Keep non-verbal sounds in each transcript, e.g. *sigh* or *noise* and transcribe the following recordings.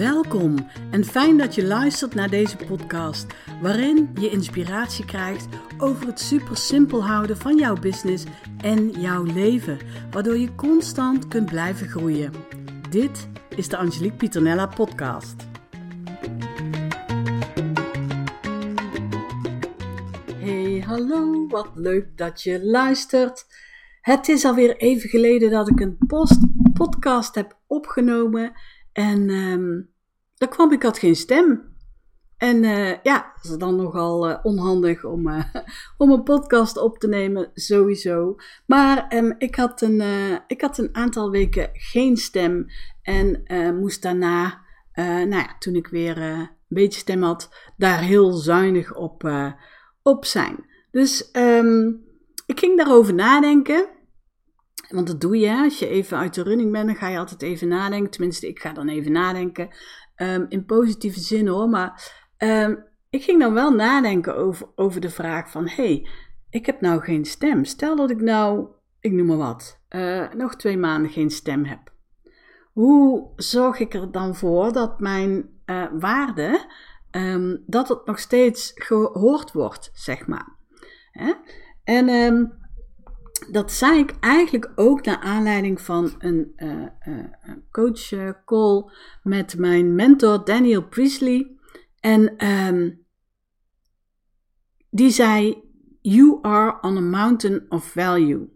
Welkom en fijn dat je luistert naar deze podcast, waarin je inspiratie krijgt over het super simpel houden van jouw business en jouw leven, waardoor je constant kunt blijven groeien. Dit is de Angelique Pieternella podcast. Hey, hallo, wat leuk dat je luistert. Het is alweer even geleden dat ik een post podcast heb opgenomen en um, daar kwam ik had geen stem. En uh, ja, dat is dan nogal uh, onhandig om, uh, *laughs* om een podcast op te nemen, sowieso. Maar um, ik, had een, ik had een aantal weken geen stem en moest daarna, nou ja, toen ik weer een beetje stem had, daar heel zuinig op, op zijn. Dus um, ik ging daarover nadenken. Want dat doe je, als je even uit de running bent, dan ga je altijd even nadenken. Tenminste, ik ga dan even nadenken. Um, in positieve zin hoor. Maar um, ik ging dan wel nadenken over, over de vraag van... hey, ik heb nou geen stem. Stel dat ik nou, ik noem maar wat, uh, nog twee maanden geen stem heb. Hoe zorg ik er dan voor dat mijn uh, waarde... Um, dat het nog steeds gehoord wordt, zeg maar. Hè? En dat zei ik eigenlijk ook naar aanleiding van een uh, uh, coach call met mijn mentor Daniel Priestley. En um, die zei: You are on a mountain of value.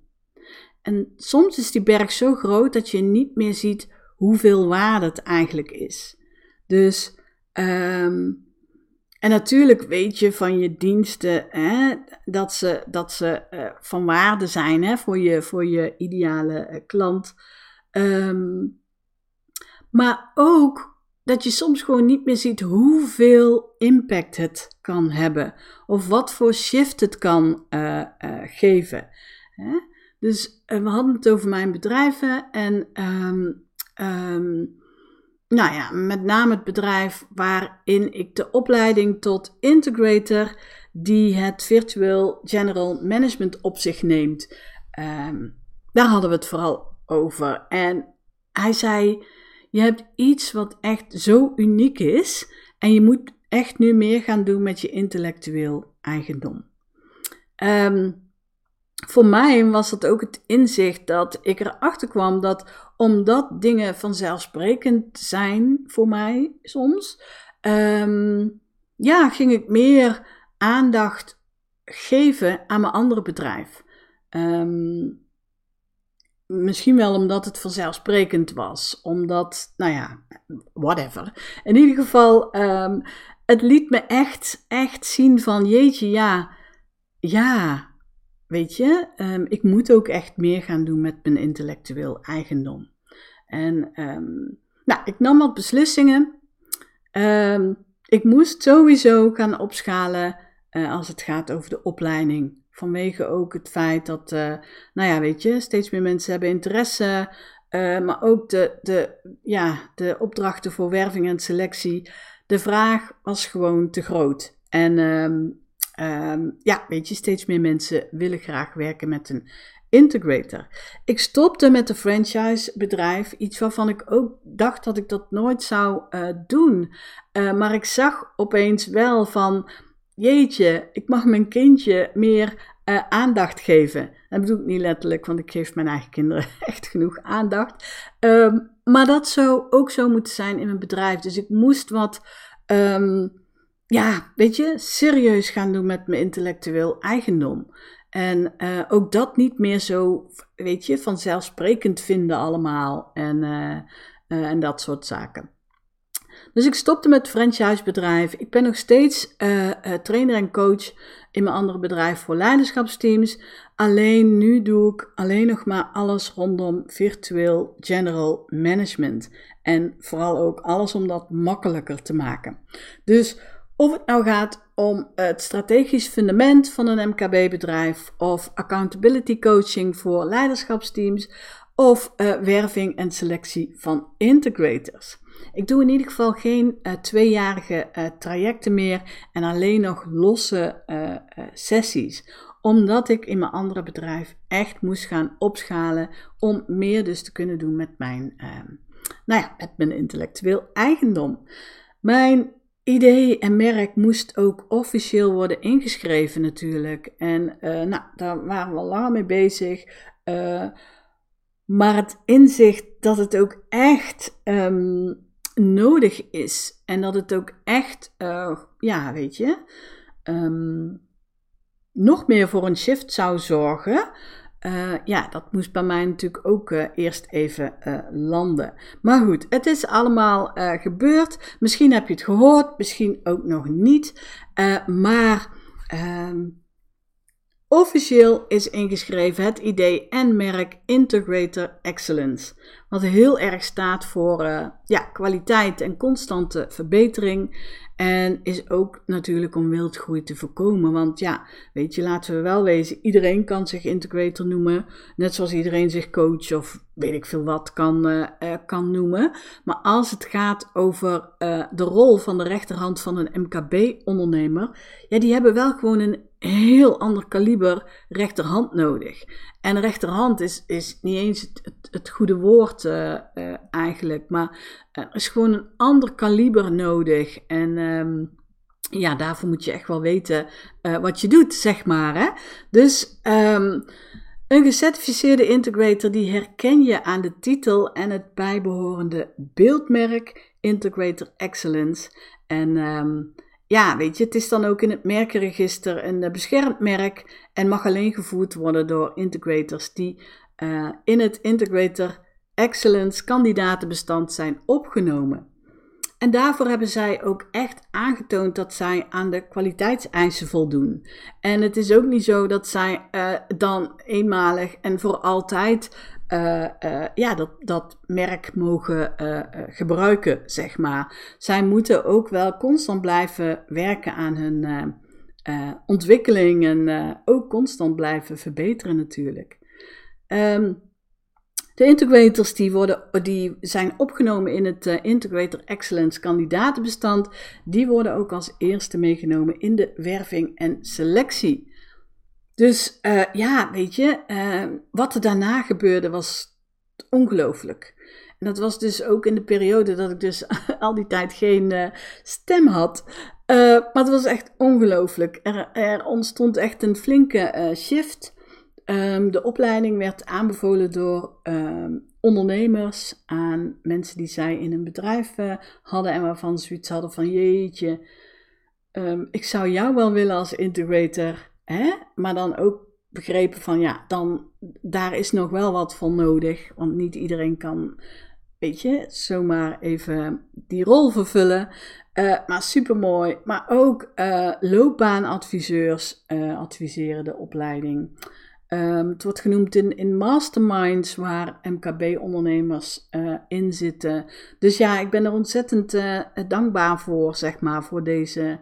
En soms is die berg zo groot dat je niet meer ziet hoeveel waarde het eigenlijk is. Dus um, en natuurlijk weet je van je diensten hè, dat ze, dat ze uh, van waarde zijn hè, voor, je, voor je ideale uh, klant. Um, maar ook dat je soms gewoon niet meer ziet hoeveel impact het kan hebben. Of wat voor shift het kan uh, geven. Hè? Dus we hadden het over mijn bedrijven en. Um, nou ja, met name het bedrijf waarin ik de opleiding tot integrator, die het virtueel general management op zich neemt, um, daar hadden we het vooral over. En hij zei: Je hebt iets wat echt zo uniek is, en je moet echt nu meer gaan doen met je intellectueel eigendom. Um, voor mij was dat ook het inzicht dat ik erachter kwam dat omdat dingen vanzelfsprekend zijn voor mij soms, um, ja, ging ik meer aandacht geven aan mijn andere bedrijf. Um, misschien wel omdat het vanzelfsprekend was, omdat, nou ja, whatever. In ieder geval, um, het liet me echt, echt zien van, jeetje, ja, ja, weet je, um, ik moet ook echt meer gaan doen met mijn intellectueel eigendom. En um, nou, ik nam wat beslissingen. Um, ik moest sowieso gaan opschalen uh, als het gaat over de opleiding. Vanwege ook het feit dat, uh, nou ja, weet je, steeds meer mensen hebben interesse. Uh, maar ook de, de, ja, de opdrachten voor werving en selectie. De vraag was gewoon te groot. En um, ja, weet je, steeds meer mensen willen graag werken met een integrator. Ik stopte met een franchisebedrijf, iets waarvan ik ook dacht dat ik dat nooit zou uh, doen. Uh, maar ik zag opeens wel van, jeetje, ik mag mijn kindje meer uh, aandacht geven. Dat bedoel ik niet letterlijk, want ik geef mijn eigen kinderen *laughs* echt genoeg aandacht. Um, maar dat zou ook zo moeten zijn in mijn bedrijf. Dus ik moest wat. Um, ja, weet je, serieus gaan doen met mijn intellectueel eigendom. En uh, ook dat niet meer zo, weet je, vanzelfsprekend vinden allemaal. En, uh, uh, en dat soort zaken. Dus ik stopte met het franchisebedrijf. Ik ben nog steeds trainer en coach in mijn andere bedrijf voor leiderschapsteams. Alleen nu doe ik alleen nog maar alles rondom virtueel general management. En vooral ook alles om dat makkelijker te maken. Dus of het nou gaat om het strategisch fundament van een MKB-bedrijf, of accountability coaching voor leiderschapsteams, of uh, werving en selectie van integrators. Ik doe in ieder geval geen uh, tweejarige uh, trajecten meer en alleen nog losse sessies omdat ik in mijn andere bedrijf echt moest gaan opschalen om meer dus te kunnen doen met mijn, nou ja, met mijn intellectueel eigendom. Mijn idee en merk moest ook officieel worden ingeschreven natuurlijk. En uh, nou, daar waren we al langer mee bezig. Uh, maar het inzicht dat het ook echt um, nodig is en dat het ook echt, uh, ja, weet je, um, nog meer voor een shift zou zorgen. Uh, ja, dat moest bij mij natuurlijk ook uh, eerst even uh, landen. Maar goed, het is allemaal gebeurd. Misschien heb je het gehoord, misschien ook nog niet. maar ehm, officieel is ingeschreven het idee en merk Integrator Excellence. Wat heel erg staat voor ja, kwaliteit en constante verbetering. En is ook natuurlijk om wildgroei te voorkomen. Want ja, weet je, laten we wel wezen, iedereen kan zich integrator noemen. Net zoals iedereen zich coach of weet ik veel wat kan, uh, kan noemen. Maar als het gaat over de rol van de rechterhand van een MKB-ondernemer, ja, die hebben wel gewoon een heel ander kaliber rechterhand nodig. En rechterhand is, is niet eens het, het, goede woord uh, uh, eigenlijk, maar er is gewoon een ander kaliber nodig. En um, ja, daarvoor moet je echt wel weten wat je doet, zeg maar. Hè? Dus um, een gecertificeerde integrator die herken je aan de titel en het bijbehorende beeldmerk Integrator Excellence. En um, ja, weet je, het is dan ook in het merkenregister een beschermd merk en mag alleen gevoerd worden door integrators die uh, in het Integrator Excellence kandidatenbestand zijn opgenomen. En daarvoor hebben zij ook echt aangetoond dat zij aan de kwaliteitseisen voldoen. En het is ook niet zo dat zij uh, dan eenmalig en voor altijd uh, ja, dat, dat merk mogen gebruiken, zeg maar. Zij moeten ook wel constant blijven werken aan hun ontwikkeling en ook constant blijven verbeteren natuurlijk. Um, de integrators die, worden, die zijn opgenomen in het Integrator Excellence kandidatenbestand, die worden ook als eerste meegenomen in de werving en selectie. Dus uh, ja, weet je, uh, wat er daarna gebeurde was ongelooflijk. En dat was dus ook in de periode dat ik dus *laughs* al die tijd geen stem had. maar het was echt ongelooflijk. Er, er, ontstond echt een flinke shift. Um, de opleiding werd aanbevolen door um, ondernemers aan mensen die zij in een bedrijf hadden en waarvan ze zoiets hadden van jeetje, ik zou jou wel willen als integrator, maar dan ook begrepen van ja, dan daar is nog wel wat voor nodig, want niet iedereen kan, weet je, zomaar even die rol vervullen. Uh, maar super mooi. Maar ook uh, loopbaanadviseurs uh, adviseren de opleiding. Um, het wordt genoemd in, in masterminds waar MKB-ondernemers in zitten. Dus ja, ik ben er ontzettend dankbaar voor, zeg maar, voor deze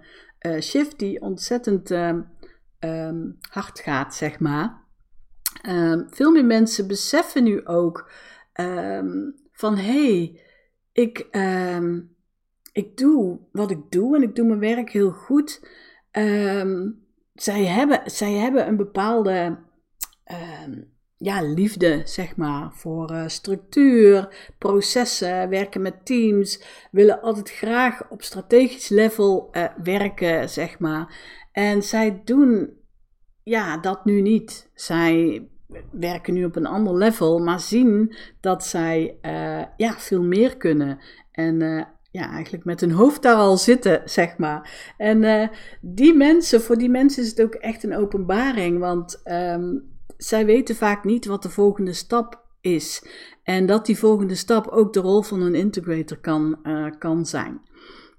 shift die ontzettend um, hard gaat, zeg maar. Um, veel meer mensen beseffen nu ook van hé, hey, ik, ik doe wat ik doe en ik doe mijn werk heel goed. zij, hebben, zij hebben een bepaalde ja, liefde, zeg maar, voor uh, structuur, processen, werken met teams, willen altijd graag op strategisch level uh, werken, zeg maar. En zij doen ja, dat nu niet. Zij werken nu op een ander level, maar zien dat zij uh, ja, veel meer kunnen. En ja, eigenlijk met hun hoofd daar al zitten, zeg maar. En uh, die mensen, voor die mensen is het ook echt een openbaring. Want um, zij weten vaak niet wat de volgende stap is. En dat die volgende stap ook de rol van een integrator kan, kan zijn.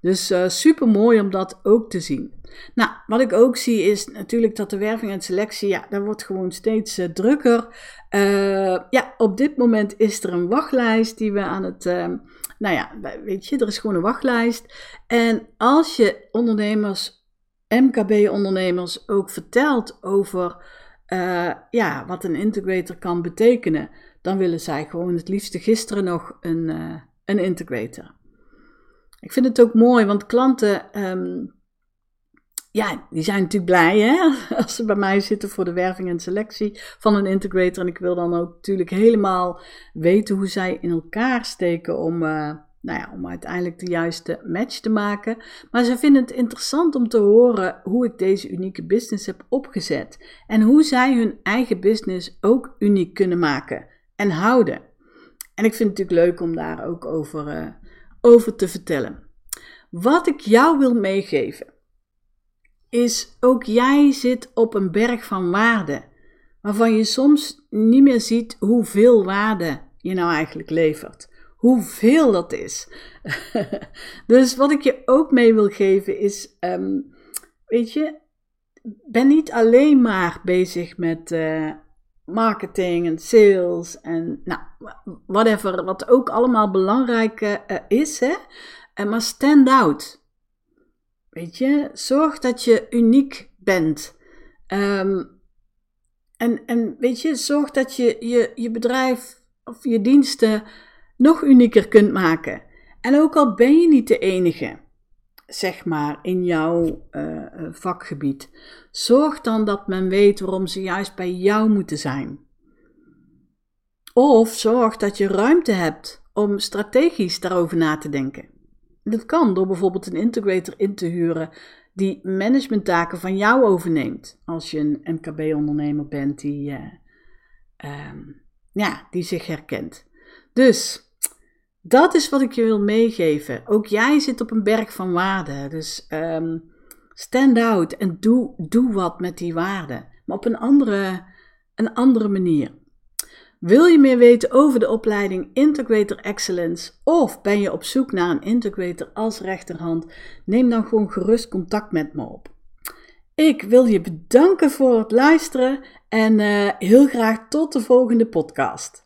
Dus uh, super mooi om dat ook te zien. Nou, wat ik ook zie is natuurlijk dat de werving en selectie, ja, dat wordt gewoon steeds uh, drukker. ja, op dit moment is er een wachtlijst die we aan het, nou ja, weet je, er is gewoon een wachtlijst. En als je ondernemers, MKB-ondernemers ook vertelt over ja, wat een integrator kan betekenen, dan willen zij gewoon het liefste gisteren nog een, een integrator. Ik vind het ook mooi, want klanten um, ja, die zijn natuurlijk blij hè, *laughs* als ze bij mij zitten voor de werving en selectie van een integrator. En ik wil dan ook natuurlijk helemaal weten hoe zij in elkaar steken om, uh, nou ja, om uiteindelijk de juiste match te maken. Maar ze vinden het interessant om te horen hoe ik deze unieke business heb opgezet. En hoe zij hun eigen business ook uniek kunnen maken en houden. En ik vind het natuurlijk leuk om daar ook over, uh, over te vertellen. Wat ik jou wil meegeven is ook jij zit op een berg van waarde, waarvan je soms niet meer ziet hoeveel waarde je nou eigenlijk levert. Hoeveel dat is. *laughs* dus wat ik je ook mee wil geven is, um, weet je, ben niet alleen maar bezig met uh, marketing en sales en nou, whatever, wat ook allemaal belangrijk uh, is, hè. maar stand out. Weet je, zorg dat je uniek bent. Um, en, en weet je, zorg dat je, je je bedrijf of je diensten nog unieker kunt maken. En ook al ben je niet de enige, zeg maar, in jouw uh, vakgebied, zorg dan dat men weet waarom ze juist bij jou moeten zijn. Of zorg dat je ruimte hebt om strategisch daarover na te denken. Dat kan door bijvoorbeeld een integrator in te huren die managementtaken van jou overneemt. Als je een MKB-ondernemer bent die, uh, um, ja, die zich herkent. Dus dat is wat ik je wil meegeven. Ook jij zit op een berg van waarden. Dus um, stand out en doe, doe wat met die waarden. Maar op een andere, een andere manier. Wil je meer weten over de opleiding Integrator Excellence of ben je op zoek naar een integrator als rechterhand? Neem dan gewoon gerust contact met me op. Ik wil je bedanken voor het luisteren en uh, heel graag tot de volgende podcast.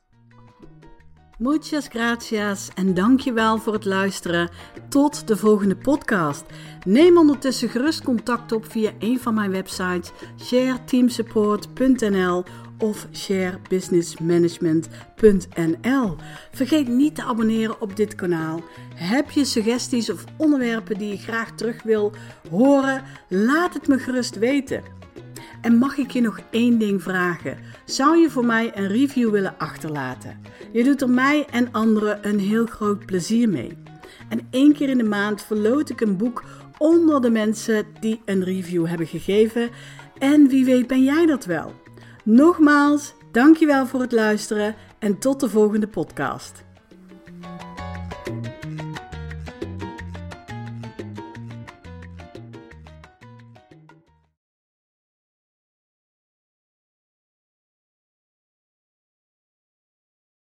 Muchas gracias en dankjewel voor het luisteren. Tot de volgende podcast. Neem ondertussen gerust contact op via een van mijn websites shareteamsupport.nl of sharebusinessmanagement.nl. Vergeet niet te abonneren op dit kanaal. Heb je suggesties of onderwerpen die je graag terug wil horen? Laat het me gerust weten. En mag ik je nog één ding vragen? Zou je voor mij een review willen achterlaten? Je doet er mij en anderen een heel groot plezier mee. En één keer in de maand verloot ik een boek onder de mensen die een review hebben gegeven. En wie weet ben jij dat wel? Nogmaals, dankjewel voor het luisteren en tot de volgende podcast.